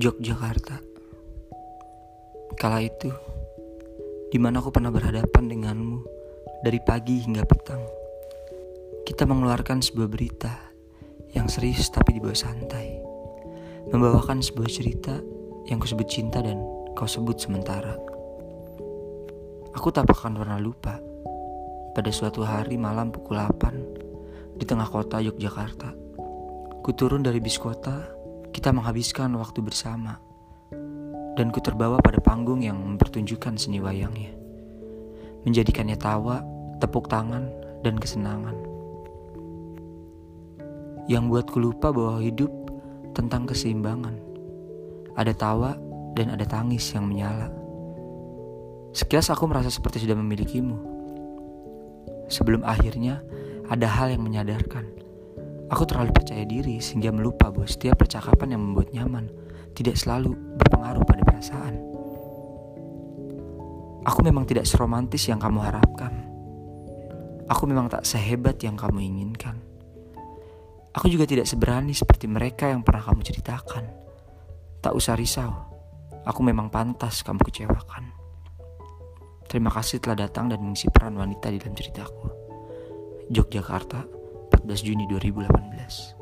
Yogyakarta. Kala itu, di mana aku pernah berhadapan denganmu dari pagi hingga petang. Kita mengeluarkan sebuah berita yang serius tapi dibawa santai. Membawakan sebuah cerita yang kusebut cinta dan kau sebut sementara. Aku tak akan pernah lupa pada suatu hari malam pukul 8 di tengah kota Yogyakarta. Ku turun dari bis kota kita menghabiskan waktu bersama, dan ku terbawa pada panggung yang mempertunjukkan seni wayangnya, menjadikannya tawa, tepuk tangan, dan kesenangan. Yang buatku lupa bahwa hidup tentang keseimbangan. Ada tawa dan ada tangis yang menyala. Sekilas aku merasa seperti sudah memilikimu. Sebelum akhirnya ada hal yang menyadarkan Aku terlalu percaya diri sehingga melupa bahwa setiap percakapan yang membuat nyaman tidak selalu berpengaruh pada perasaan. Aku memang tidak seromantis yang kamu harapkan. Aku memang tak sehebat yang kamu inginkan. Aku juga tidak seberani seperti mereka yang pernah kamu ceritakan. Tak usah risau, aku memang pantas kamu kecewakan. Terima kasih telah datang dan mengisi peran wanita di dalam ceritaku. Yogyakarta, 14 Juni 2018